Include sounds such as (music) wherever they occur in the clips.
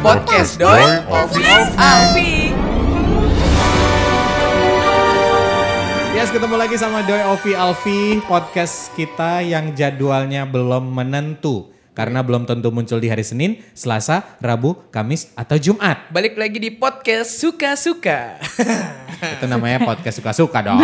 Podcast Doi Ovi Alfi. Yes, ketemu lagi sama Doi Ovi Alfi, podcast kita yang jadwalnya belum menentu. Karena belum tentu muncul di hari Senin, Selasa, Rabu, Kamis, atau Jumat. Balik lagi di podcast suka-suka. (laughs) Itu namanya podcast suka-suka dong.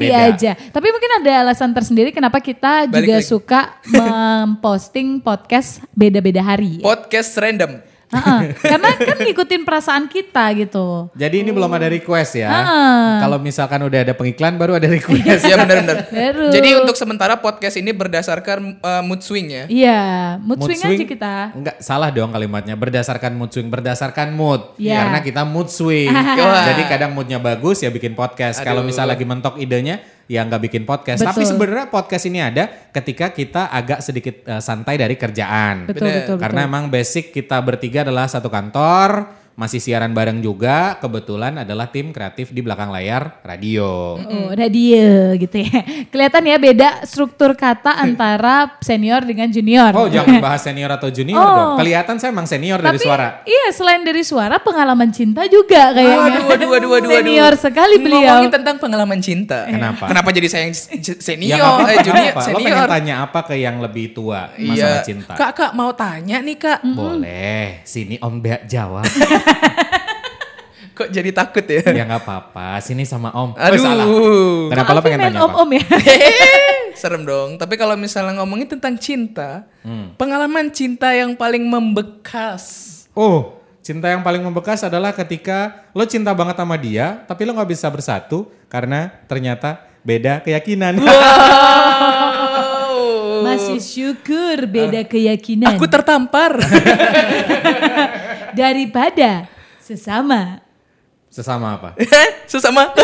Beda. aja. Tapi mungkin ada alasan tersendiri kenapa kita Balik juga lagi. suka (laughs) memposting podcast beda-beda hari. podcast random. Heeh. Karena kan ngikutin perasaan kita gitu. Jadi ini belum ada request ya. Ah. Kalau misalkan udah ada pengiklan baru ada request. Iya benar-benar. Baru. Jadi untuk sementara podcast ini berdasarkan uh, mood swing ya. Iya, mood, swing, aja kita. Enggak, salah dong kalimatnya. Berdasarkan mood swing, berdasarkan mood. Iya. Karena kita mood swing. (laughs) Jadi kadang moodnya bagus ya bikin podcast. Kalau misal lagi mentok idenya ya nggak bikin podcast. Betul. Tapi sebenarnya podcast ini ada ketika kita agak sedikit eh, santai dari kerjaan. Betul, betul, Karena betul. emang basic kita bertiga adalah satu kantor, masih siaran bareng juga. Kebetulan adalah tim kreatif di belakang layar radio. Oh, radio gitu ya. (laughs) Kelihatan ya beda struktur kata (laughs) antara senior dengan junior. Oh jangan (laughs) bahas senior atau junior Oh. dong. Kelihatan saya emang senior dari Tapi suara. iya selain dari suara pengalaman cinta juga kayaknya. Aduh, aduh, aduh, aduh, aduh. Senior sekali beliau. Ngomongin tentang pengalaman cinta. Kenapa? Kenapa jadi saya yang s- senior, Ya eh junior, nggak apa-apa. Lo senior? pengen tanya apa ke yang lebih tua masalah Iya. cinta? Kak, kak mau tanya nih kak. Boleh, sini Om Bea jawab. (laughs) Kok jadi takut ya? ya nggak apa-apa, sini sama Om. Oh, Aduh. salah. Kenapa lo pengen tanya apa? om-om ya. (laughs) Serem dong. Tapi kalau misalnya ngomongin tentang cinta, Hmm. pengalaman cinta yang paling membekas. Oh, cinta yang paling membekas adalah ketika lo cinta banget sama dia, tapi lo nggak bisa bersatu karena ternyata beda keyakinan. Masih syukur beda keyakinan Aku tertampar. (laughs) daripada sesama. Sesama apa? (laughs) Sesama.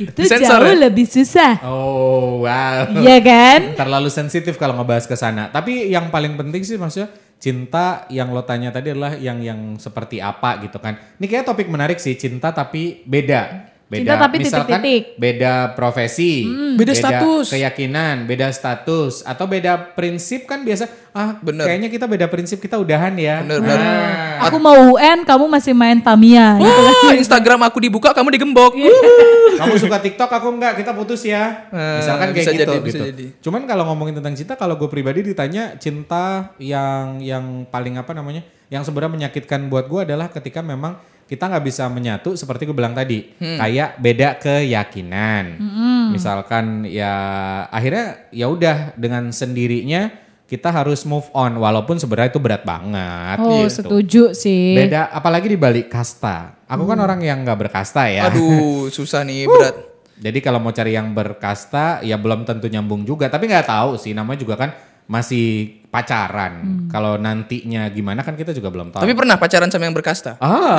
Itu Sensor jauh ya? lebih susah. Oh, wow. Iya kan? (laughs) Terlalu sensitif kalau ngebahas ke sana. Tapi yang paling penting sih maksudnya cinta yang lo tanya tadi adalah yang yang seperti apa gitu kan. Ini kayak topik menarik sih, cinta tapi beda. Beda, Cinta tapi misalkan titik-titik. beda profesi, Beda status. keyakinan, beda status, atau beda prinsip kan biasa. Ah, Bener. kayaknya kita beda prinsip kita udahan ya. Bener, bener. Nah, Aku mau UN, kamu masih main Tamiya. gitu. Wah, Instagram aku dibuka, kamu digembok. Iya. kamu suka TikTok, aku enggak, kita putus ya. Eh, Misalkan kayak bisa gitu jadi, bisa gitu. jadi. Cuman kalau ngomongin tentang cinta, kalau gue pribadi ditanya cinta yang yang paling apa namanya, yang sebenarnya menyakitkan buat gue adalah ketika memang kita nggak bisa menyatu seperti gue bilang tadi, Hmm. kayak beda keyakinan. Misalkan ya akhirnya ya udah dengan sendirinya kita harus move on, walaupun sebenarnya itu berat banget. Oh, gitu. setuju sih. Beda, apalagi di balik kasta. Aku kan orang yang nggak berkasta ya. Aduh, susah nih, (laughs) berat. Jadi kalau mau cari yang berkasta ya belum tentu nyambung juga. Tapi nggak tahu sih namanya juga kan masih pacaran. Kalau nantinya gimana kan kita juga belum tahu. Tapi pernah pacaran sama yang berkasta? ah, (laughs)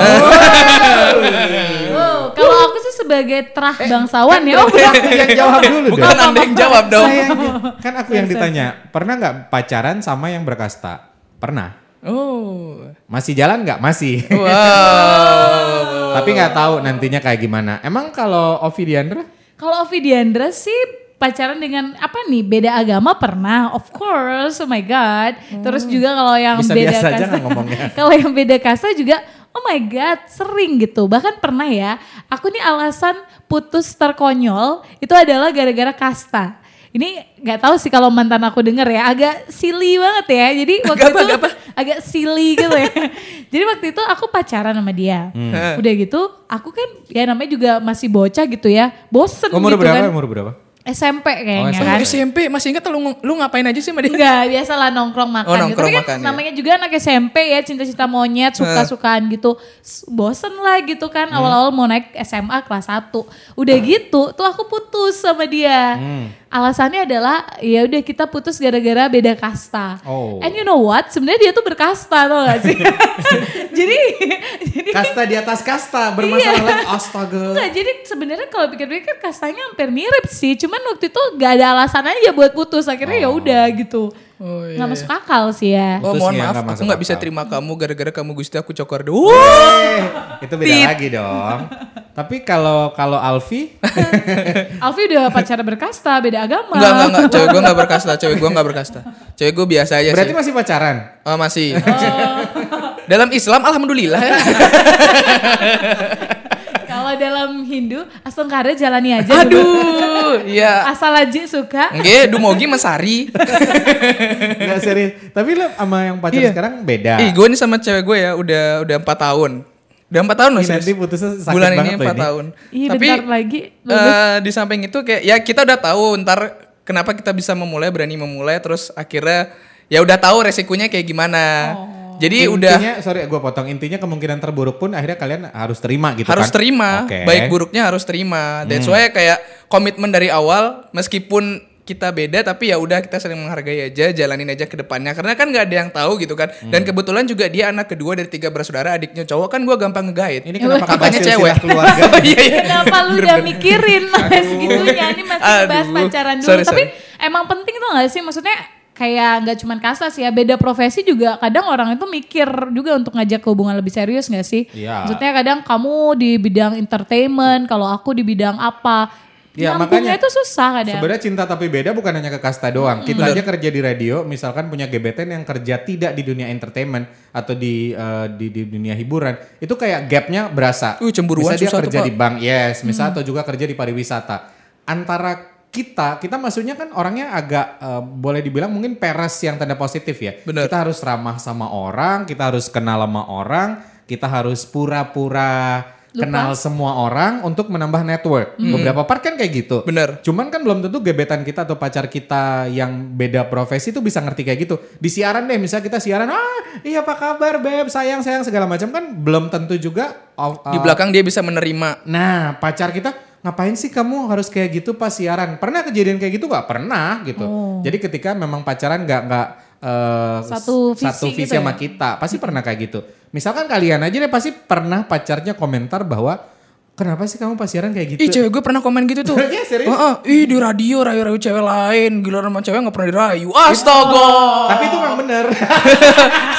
Oh, kalau aku sih sebagai terah bangsawan ya. Oh, kan aku yang jawab dulu Bukan deh. Anda yang jawab dong. Saya kan aku yang ditanya. Pernah nggak pacaran sama yang berkasta? Pernah. Oh. Masih jalan nggak? Masih. Wow. Tapi nggak tahu nantinya kayak gimana. Emang kalau Ovi Diandra? Kalau Ovi Diandra sih pacaran dengan apa nih beda agama pernah of course oh my god terus juga kalau yang Bisa beda kasta (laughs) kalau yang beda kasta juga oh my god sering gitu bahkan pernah ya aku nih alasan putus terkonyol itu adalah gara-gara kasta ini nggak tahu sih kalau mantan aku denger ya agak silly banget ya jadi (laughs) waktu apa, itu agak apa? agak silly gitu ya (laughs) jadi waktu itu aku pacaran sama dia Hmm. udah gitu aku kan ya namanya juga masih bocah gitu ya bosen Umur gitu berapa? kan Umur berapa? SMP kayaknya Oh, kan. SMP masih ingat lu lu ngapain aja sih sama dia? Enggak, biasalah nongkrong makan Oh, gitu. nongkrong Tapi kan makan, ya. namanya juga anak SMP ya, cinta-cinta monyet, suka-sukaan gitu. Bosen lah gitu kan, Hmm. awal-awal mau naik SMA kelas 1. Udah gitu, tuh aku putus sama dia. Hmm. Alasannya adalah ya udah kita putus gara-gara beda kasta. Oh. And you know what? Sebenarnya dia tuh berkasta tau gak sih? (laughs) jadi jadi Kasta di atas kasta bermasalah lagi. Astaga. Enggak, jadi sebenarnya kalau pikir-pikir kastanya hampir mirip sih. Cuman waktu itu gak ada alasan aja buat putus. Akhirnya ya udah gitu. Oh, iya. Nggak masuk akal sih ya. Oh Putus mohon maaf, nggak aku nggak bisa akal. terima kamu gara-gara kamu Gusti aku cokor deh. Eh, itu beda Tit. lagi dong. Tapi kalau kalau Alfi, (laughs) Alfi udah pacaran berkasta, beda agama. Enggak, enggak, enggak. Cewek gue enggak berkasta. Cewek gue enggak berkasta. Cewek gue biasa aja berarti sih. masih pacaran? Oh, masih. (laughs) Dalam Islam alhamdulillah ya. (laughs) Kalau dalam Hindu, astengkara jalani aja. dulu. Aduh, iya. Asal aja suka. Nggih, dumogi mesari. Enggak serius. Tapi lo sama yang pacaran Iya. sekarang beda. Ih, gue nih sama cewek gue ya udah udah 4 tahun. Udah 4 tahun loh Ini nanti putusnya sakit Bulan banget ini loh 4 ini. tahun. Iya, Tapi bentar lagi eh, di samping itu kayak ya kita udah tahu ntar kenapa kita bisa memulai, berani memulai terus akhirnya ya udah tahu resikonya kayak gimana. Oh. Jadi udah intinya, sorry gue potong. Intinya kemungkinan terburuk pun akhirnya kalian harus terima gitu harus kan? terima, Oke. baik buruknya harus terima. That's why kayak komitmen dari awal meskipun kita beda tapi ya udah kita saling menghargai aja, jalanin aja ke depannya karena kan nggak ada yang tahu gitu kan. Dan kebetulan juga dia anak kedua dari tiga bersaudara, adiknya cowok kan gua gampang ngegait. Ini kenapa kakaknya cewek. keluarga? (laughs) Iya, iya. Kenapa lu udah mikirin sampai segitunya? Ini masih bahas pacaran dulu. Sorry, Tapi sorry. emang penting tuh gak sih? Maksudnya kayak nggak cuman kasta sih ya, beda profesi juga kadang orang itu mikir juga untuk ngajak ke hubungan lebih serius gak sih? Iya. Maksudnya kadang kamu di bidang entertainment, kalau aku di bidang apa. Ya, makanya itu susah kadang. Sebenarnya cinta tapi beda bukan hanya ke kasta doang. Kita aja kerja di radio, misalkan punya gebetan yang kerja tidak di dunia entertainment atau di eh, di, di dunia hiburan, itu kayak gapnya berasa. Uh, cemburuan Bisa dia susah tuh, kerja Pak. di bank, yes, misal atau juga kerja di pariwisata. Antara kita, kita maksudnya kan orangnya agak eh, boleh dibilang mungkin peres yang tanda positif ya. Bener. Kita harus ramah sama orang, kita harus kenal sama orang, kita harus pura-pura kenal semua orang untuk menambah network. Beberapa part kan kayak gitu. Bener. Cuman kan belum tentu gebetan kita atau pacar kita yang beda profesi itu bisa ngerti kayak gitu. Di siaran deh, misalnya kita siaran, ah iya apa kabar beb, sayang sayang segala macam kan belum tentu juga. uh, Di belakang dia bisa menerima. Nah pacar kita ngapain sih kamu harus kayak gitu pas siaran? Pernah kejadian kayak gitu gak? Pernah gitu. Jadi ketika memang pacaran nggak nggak eh, Satu visi satu visi gitu sama ya? kita, pasti pernah kayak gitu. Misalkan kalian aja deh pasti pernah pacarnya komentar bahwa kenapa sih kamu pas siaran kayak gitu? Ih cewek gue pernah komen gitu tuh. (laughs) Iya, serius? Heeh, ih di radio rayu-rayu cewek lain, gila sama cewek nggak pernah dirayu. Astaga. Tapi itu memang bener. (laughs)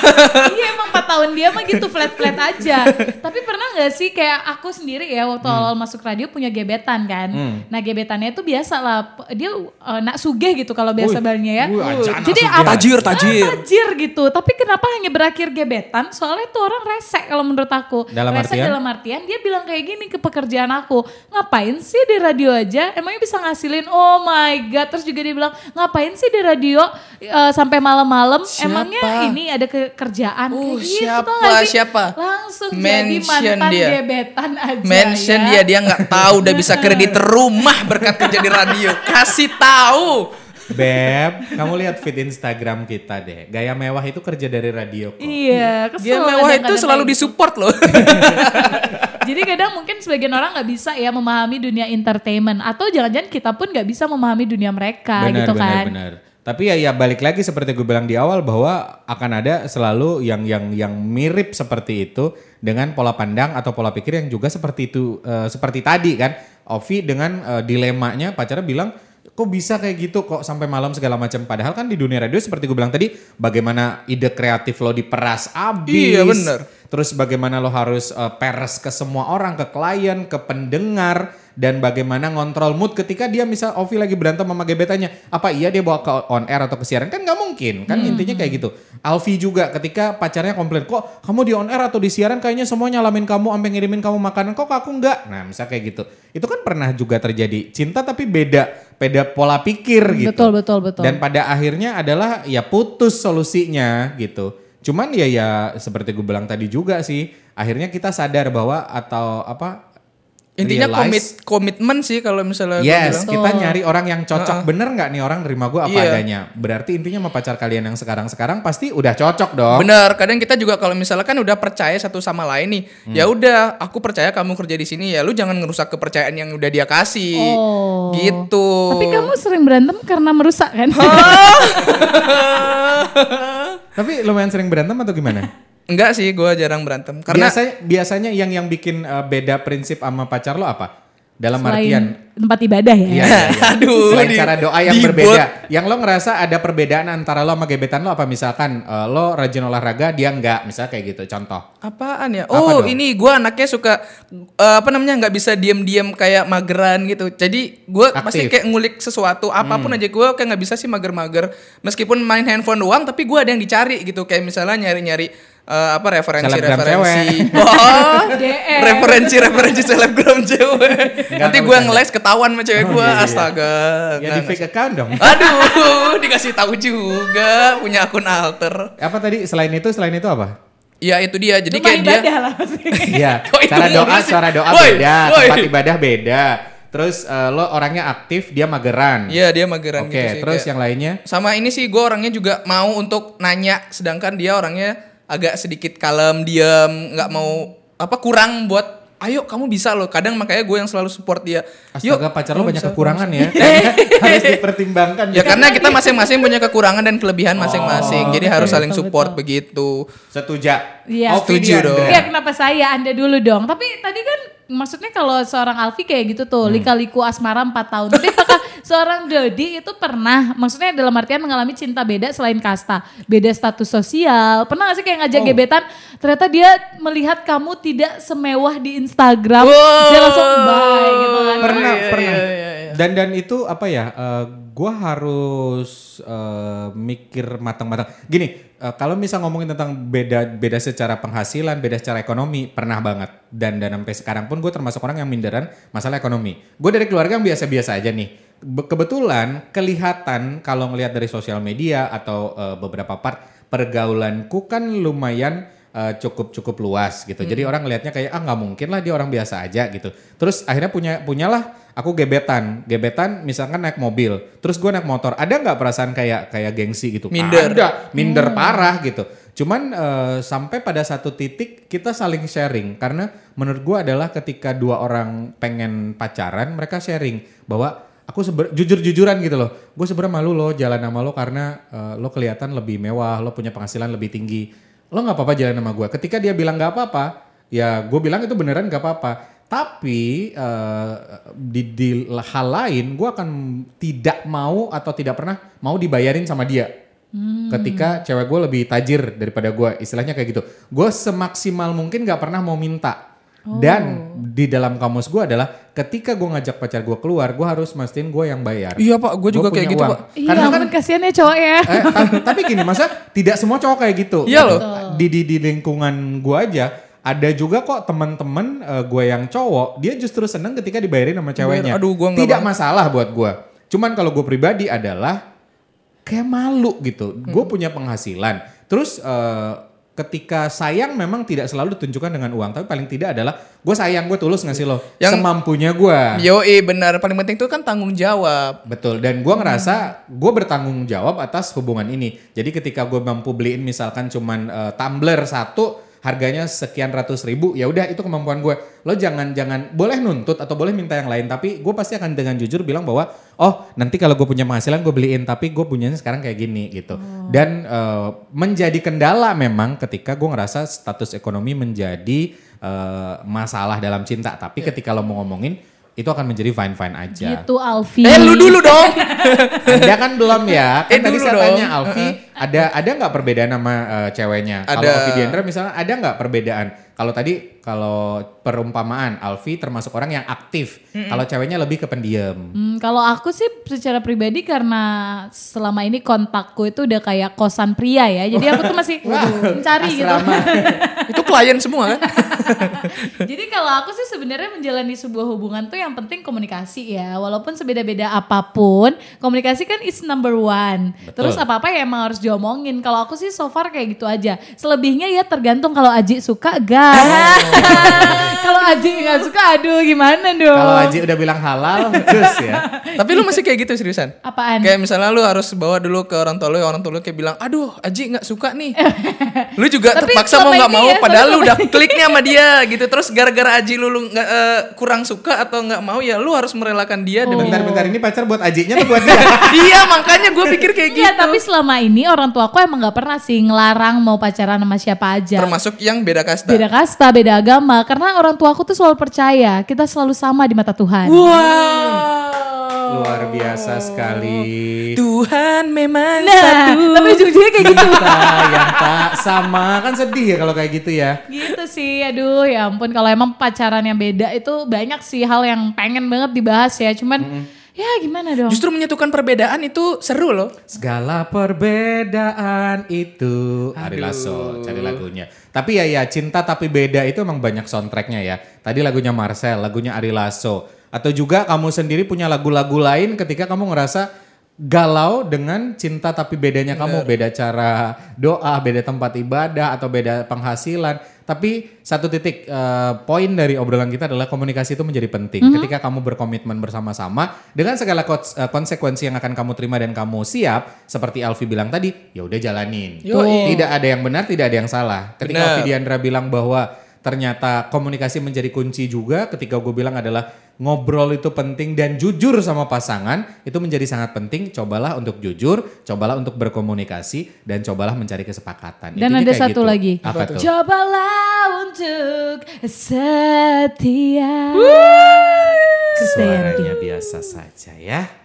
(laughs) iya emang 4 tahun dia mah gitu flat-flat aja. Tapi pernah nggak sih kayak aku sendiri ya waktu Hmm. awal masuk radio punya gebetan kan. Nah gebetannya itu biasa lah. Dia uh, nak sugeh gitu kalau biasa balnya ya. nak Jadi apa? Tajir, Ah, tajir. tajir gitu. Tapi kenapa hanya berakhir gebetan? Soalnya tuh orang resek kalau menurut aku. Dalam resek artian? dalam artian dia bilang kayak gini ke pekerjaan aku. Ngapain sih di radio aja? Emangnya bisa ngasilin? Oh my god. Terus juga dia bilang ngapain sih di radio uh, sampai malam-malam? Emangnya ini ada kekerjaan Uh, kayak gitu siapa, tau gak sih? siapa? Langsung jadi Mention mantan dia. gebetan aja Mention ya. dia dia nggak tahu udah bisa kredit rumah berkat kerja di radio. Kasih tahu. Beb, kamu lihat feed Instagram kita deh. Gaya mewah itu kerja dari radio kok. Iya, kesel Dia mewah itu selalu gitu. disupport loh. (laughs) Jadi kadang mungkin sebagian orang nggak bisa ya memahami dunia entertainment atau jangan-jangan kita pun nggak bisa memahami dunia mereka benar, gitu benar, kan. benar. Tapi ya ya balik lagi seperti gue bilang di awal bahwa akan ada selalu yang yang yang mirip seperti itu dengan pola pandang atau pola pikir yang juga seperti itu eh, seperti tadi kan. Ovi dengan eh, dilemanya pacarnya bilang kok bisa kayak gitu kok sampai malam segala macam? Padahal kan di dunia radio seperti gue bilang tadi bagaimana ide kreatif lo diperas abis. Iya, bener. Terus bagaimana lo harus uh, peres ke semua orang, ke klien, ke pendengar, dan bagaimana ngontrol mood ketika dia misal Ovi lagi berantem sama gebetannya. Apa iya dia bawa ke on air atau ke siaran? Kan nggak mungkin, kan intinya kayak gitu. Alfi juga ketika pacarnya komplain, kok kamu di on air atau di siaran kayaknya semua nyalamin kamu, sampai ngirimin kamu makanan, kok aku nggak? Nah misal kayak gitu. Itu kan pernah juga terjadi. Cinta tapi beda, beda pola pikir gitu. Betul, betul, betul. Dan pada akhirnya adalah ya putus solusinya gitu. Cuman ya ya seperti gue bilang tadi juga sih, akhirnya kita sadar bahwa atau apa Intinya realize- komit komitmen sih kalau misalnya Yes, bilang. kita nyari orang yang cocok. Bener nggak nih orang nerima gue apa Iya. adanya? Berarti intinya sama pacar kalian yang sekarang-sekarang pasti udah cocok dong. Bener, kadang kita juga kalau misalnya kan udah percaya satu sama lain nih, Hmm. ya udah, aku percaya kamu kerja di sini ya, lu jangan ngerusak kepercayaan yang udah dia kasih, Oh. gitu. Tapi kamu sering berantem karena merusak kan? (laughs) Tapi lumayan sering berantem atau gimana? (laughs) Enggak sih, gue jarang berantem, karena biasanya biasanya yang yang bikin uh, beda prinsip sama pacar lo apa? Dalam Selain artian tempat ibadah ya. Iya, iya, iya. (laughs) Aduh, Selain di- cara doa yang berbeda. Yang lo ngerasa ada perbedaan antara lo sama gebetan lo apa misalkan eh, lo rajin olahraga dia enggak, misalnya kayak gitu. Contoh. Apaan ya? Apa Oh, dong? ini gua anaknya suka eh, apa namanya nggak bisa diem-diem kayak mageran gitu. Jadi gua pasti kayak ngulik sesuatu apa pun aja gua kayak nggak bisa sih mager-mager. Meskipun main handphone doang, tapi gua ada yang dicari gitu. Kayak misalnya nyari-nyari eh, apa referensi-referensi. (laughs) Oh, (laughs) DM. referensi-referensi selebgram cewek. Enggak, Nanti enggak gua bercanda. Ketahuan sama cewek Oh, gua. iya, iya. Astaga. Ya Nggak, di fake account dong. Aduh, (laughs) dikasih tahu juga punya akun alter. Apa tadi selain itu selain itu apa? Ya itu dia. Jadi Cuma kayak dia ibadah lah pasti. Iya, (laughs) Kok itu cara doa, sih? cara doa Woi, beda, woi. tempat ibadah beda. Terus eh, lo orangnya aktif, dia mageran. Iya dia mageran Oke, gitu sih. terus kayak- yang lainnya? sama ini sih gue orangnya juga mau untuk nanya, sedangkan dia orangnya agak sedikit kalem, diam, nggak mau apa kurang buat. Ayo kamu bisa loh. Kadang makanya gue yang selalu support dia. Yuk, Astaga, pacar lo banyak bisa, kekurangan ya. (laughs) (laughs) Harus dipertimbangkan. bisa. Ya karena kita masing-masing punya kekurangan dan kelebihan masing-masing. Jadi harus betul, saling betul, support betul. begitu. Setuju. Iya. Setuju dong. Iya kenapa saya Anda dulu dong. Tapi tadi kan maksudnya kalau seorang Alfi kayak gitu tuh, Hmm. lika-liku asmara 4 tahun. Tapi apakah (laughs) seorang Dodi itu pernah, maksudnya dalam artian mengalami cinta beda selain kasta, beda status sosial. Pernah gak sih kayak ngajak Oh. gebetan, ternyata dia melihat kamu tidak semewah di Instagram, Wow. dia langsung bye gitu kan. pernah Iya, pernah iya, iya, iya. dan dan itu apa ya eh, gua harus eh, mikir matang-matang. Gini eh, kalau misal ngomongin tentang beda beda secara penghasilan beda secara ekonomi pernah banget. Dan dan sampai sekarang pun gue termasuk orang yang minderan masalah ekonomi. Gue dari keluarga yang biasa-biasa aja nih. Be- kebetulan kelihatan kalau ngelihat dari sosial media atau eh, beberapa part pergaulanku kan lumayan eh, cukup cukup luas gitu. Jadi orang ngelihatnya kayak ah nggak mungkin lah dia orang biasa aja gitu. Terus akhirnya punya punyalah aku gebetan, gebetan misalkan naik mobil, terus gue naik motor. Ada nggak perasaan kayak kayak gengsi gitu? Minder. Ada, minder parah gitu. Cuman eh, sampai pada satu titik kita saling sharing karena menurut gue adalah ketika dua orang pengen pacaran mereka sharing bahwa aku seber, jujur-jujuran gitu loh. Gue sebenarnya malu loh jalan sama lo karena eh, lo kelihatan lebih mewah, lo punya penghasilan lebih tinggi. Lo nggak apa-apa jalan sama gue. Ketika dia bilang nggak apa-apa, ya gue bilang itu beneran nggak apa-apa. Tapi eh, di, di hal lain gue akan tidak mau atau tidak pernah mau dibayarin sama dia. Ketika cewek gue lebih tajir daripada gue, istilahnya kayak gitu. Gue semaksimal mungkin nggak pernah mau minta. Dan di dalam kamus gue adalah ketika gue ngajak pacar gue keluar, gue harus mastiin gue yang bayar. Iya pak, gue juga kayak gitu uang. pak. Iya, Karena kan kasihan ya cowok ya. eh, ta- tapi gini masa tidak semua cowok kayak gitu. Iya Gitu. loh. Di, di di lingkungan gue aja ada juga kok teman-teman eh, gue yang cowok dia justru seneng ketika dibayarin sama ceweknya. aduh, gua tidak banget. masalah buat gue. Cuman kalau gue pribadi adalah kayak malu gitu. Gue punya penghasilan. Terus eh, ketika sayang memang tidak selalu ditunjukkan dengan uang, tapi paling tidak adalah gue sayang gue tulus ngasih lo Yang- semampunya gue. Yoi benar, paling penting itu kan tanggung jawab. Betul, dan gue ngerasa gue bertanggung jawab atas hubungan ini. Jadi ketika gue mampu beliin misalkan cuman eh, tumbler satu, harganya sekian ratus ribu, ya udah itu kemampuan gue. Lo jangan jangan boleh nuntut atau boleh minta yang lain, tapi gue pasti akan dengan jujur bilang bahwa oh nanti kalau gue punya penghasilan gue beliin, tapi gue punyanya sekarang kayak gini gitu. Dan eh, menjadi kendala memang ketika gue ngerasa status ekonomi menjadi eh, masalah dalam cinta. Tapi ketika lo mau ngomongin itu akan menjadi fine fine aja. Gitu Alfi. Eh lu dulu dong. (laughs) Anda kan belum ya. Kan Eh, tadi saya dong. tanya Alfi, ada ada nggak perbedaan sama eh, ceweknya? Kalau. Alfi Diandra misalnya ada nggak perbedaan? Kalau tadi kalau perumpamaan Alfi termasuk orang yang aktif. Kalau ceweknya lebih ke pendiam. Hmm, kalau aku sih secara pribadi karena selama ini kontakku itu udah kayak kosan pria ya. Jadi aku tuh masih (laughs) mencari gitu. (laughs) Itu klien semua kan? (laughs) Jadi kalau aku sih sebenarnya menjalani sebuah hubungan tuh yang penting komunikasi ya. Walaupun sebeda-beda apa pun, komunikasi kan is number one. Terus apa-apa ya emang harus diomongin. Kalau aku sih so far kayak gitu aja. Selebihnya ya tergantung kalau Aji suka gas. Kalau Aji nggak suka aduh gimana dong. Kalau Aji udah bilang halal, terus ya. (laughs) Tapi lu masih kayak gitu seriusan? Apaan? Kayak misalnya lu harus bawa dulu ke orang tua lu, orang tua lu kayak bilang, aduh Aji nggak suka nih. (laughs) lu juga Tapi terpaksa mau nggak mau, ya, padahal lu udah klik nih sama dia gitu. Terus gara-gara Aji lu, lu nggak eh, kurang suka atau nggak mau ya lu harus merelakan dia demi Bentar-bentar ini pacar buat Ajinya tuh buat dia. (laughs) Iya makanya gue pikir kayak gitu. Iya tapi selama ini orang tua aku emang nggak pernah sih ngelarang mau pacaran sama siapa aja. Termasuk yang beda kasta. Beda kasta, beda agama. Karena orang tua aku tuh selalu percaya kita selalu sama di mata Tuhan. Wow. Luar biasa sekali. Tuhan memang Nah, satu. tapi ujung-ujungnya kayak gitu. Kita yang tak sama kan sedih ya kalau kayak gitu ya. Gitu sih, aduh ya ampun kalau emang pacaran yang beda itu banyak sih hal yang pengen banget dibahas ya. Cuman ya gimana dong? Justru menyatukan perbedaan itu seru loh. Segala perbedaan itu Ari Lasso cari lagunya. Tapi ya ya cinta tapi beda itu emang banyak soundtracknya ya. Tadi lagunya Marcel, lagunya Ari Lasso. Atau juga kamu sendiri punya lagu-lagu lain ketika kamu ngerasa galau dengan cinta tapi bedanya kamu beda cara doa, beda tempat ibadah atau beda penghasilan. Tapi satu titik eh, poin dari obrolan kita adalah komunikasi itu menjadi penting. Ketika kamu berkomitmen bersama-sama dengan segala eh, konsekuensi yang akan kamu terima dan kamu siap, seperti Alfi bilang tadi, ya udah jalanin. Yoi. Tidak ada yang benar, tidak ada yang salah. Ketika. Alfi Diandra bilang bahwa ternyata komunikasi menjadi kunci juga, ketika gue bilang adalah ngobrol itu penting dan jujur sama pasangan itu menjadi sangat penting. Cobalah untuk jujur, cobalah untuk berkomunikasi dan cobalah mencari kesepakatan. Dan Intinya ada satu gitu. lagi. Apa tuh? Cobalah untuk setia. Kesayangan Suaranya biasa saja ya.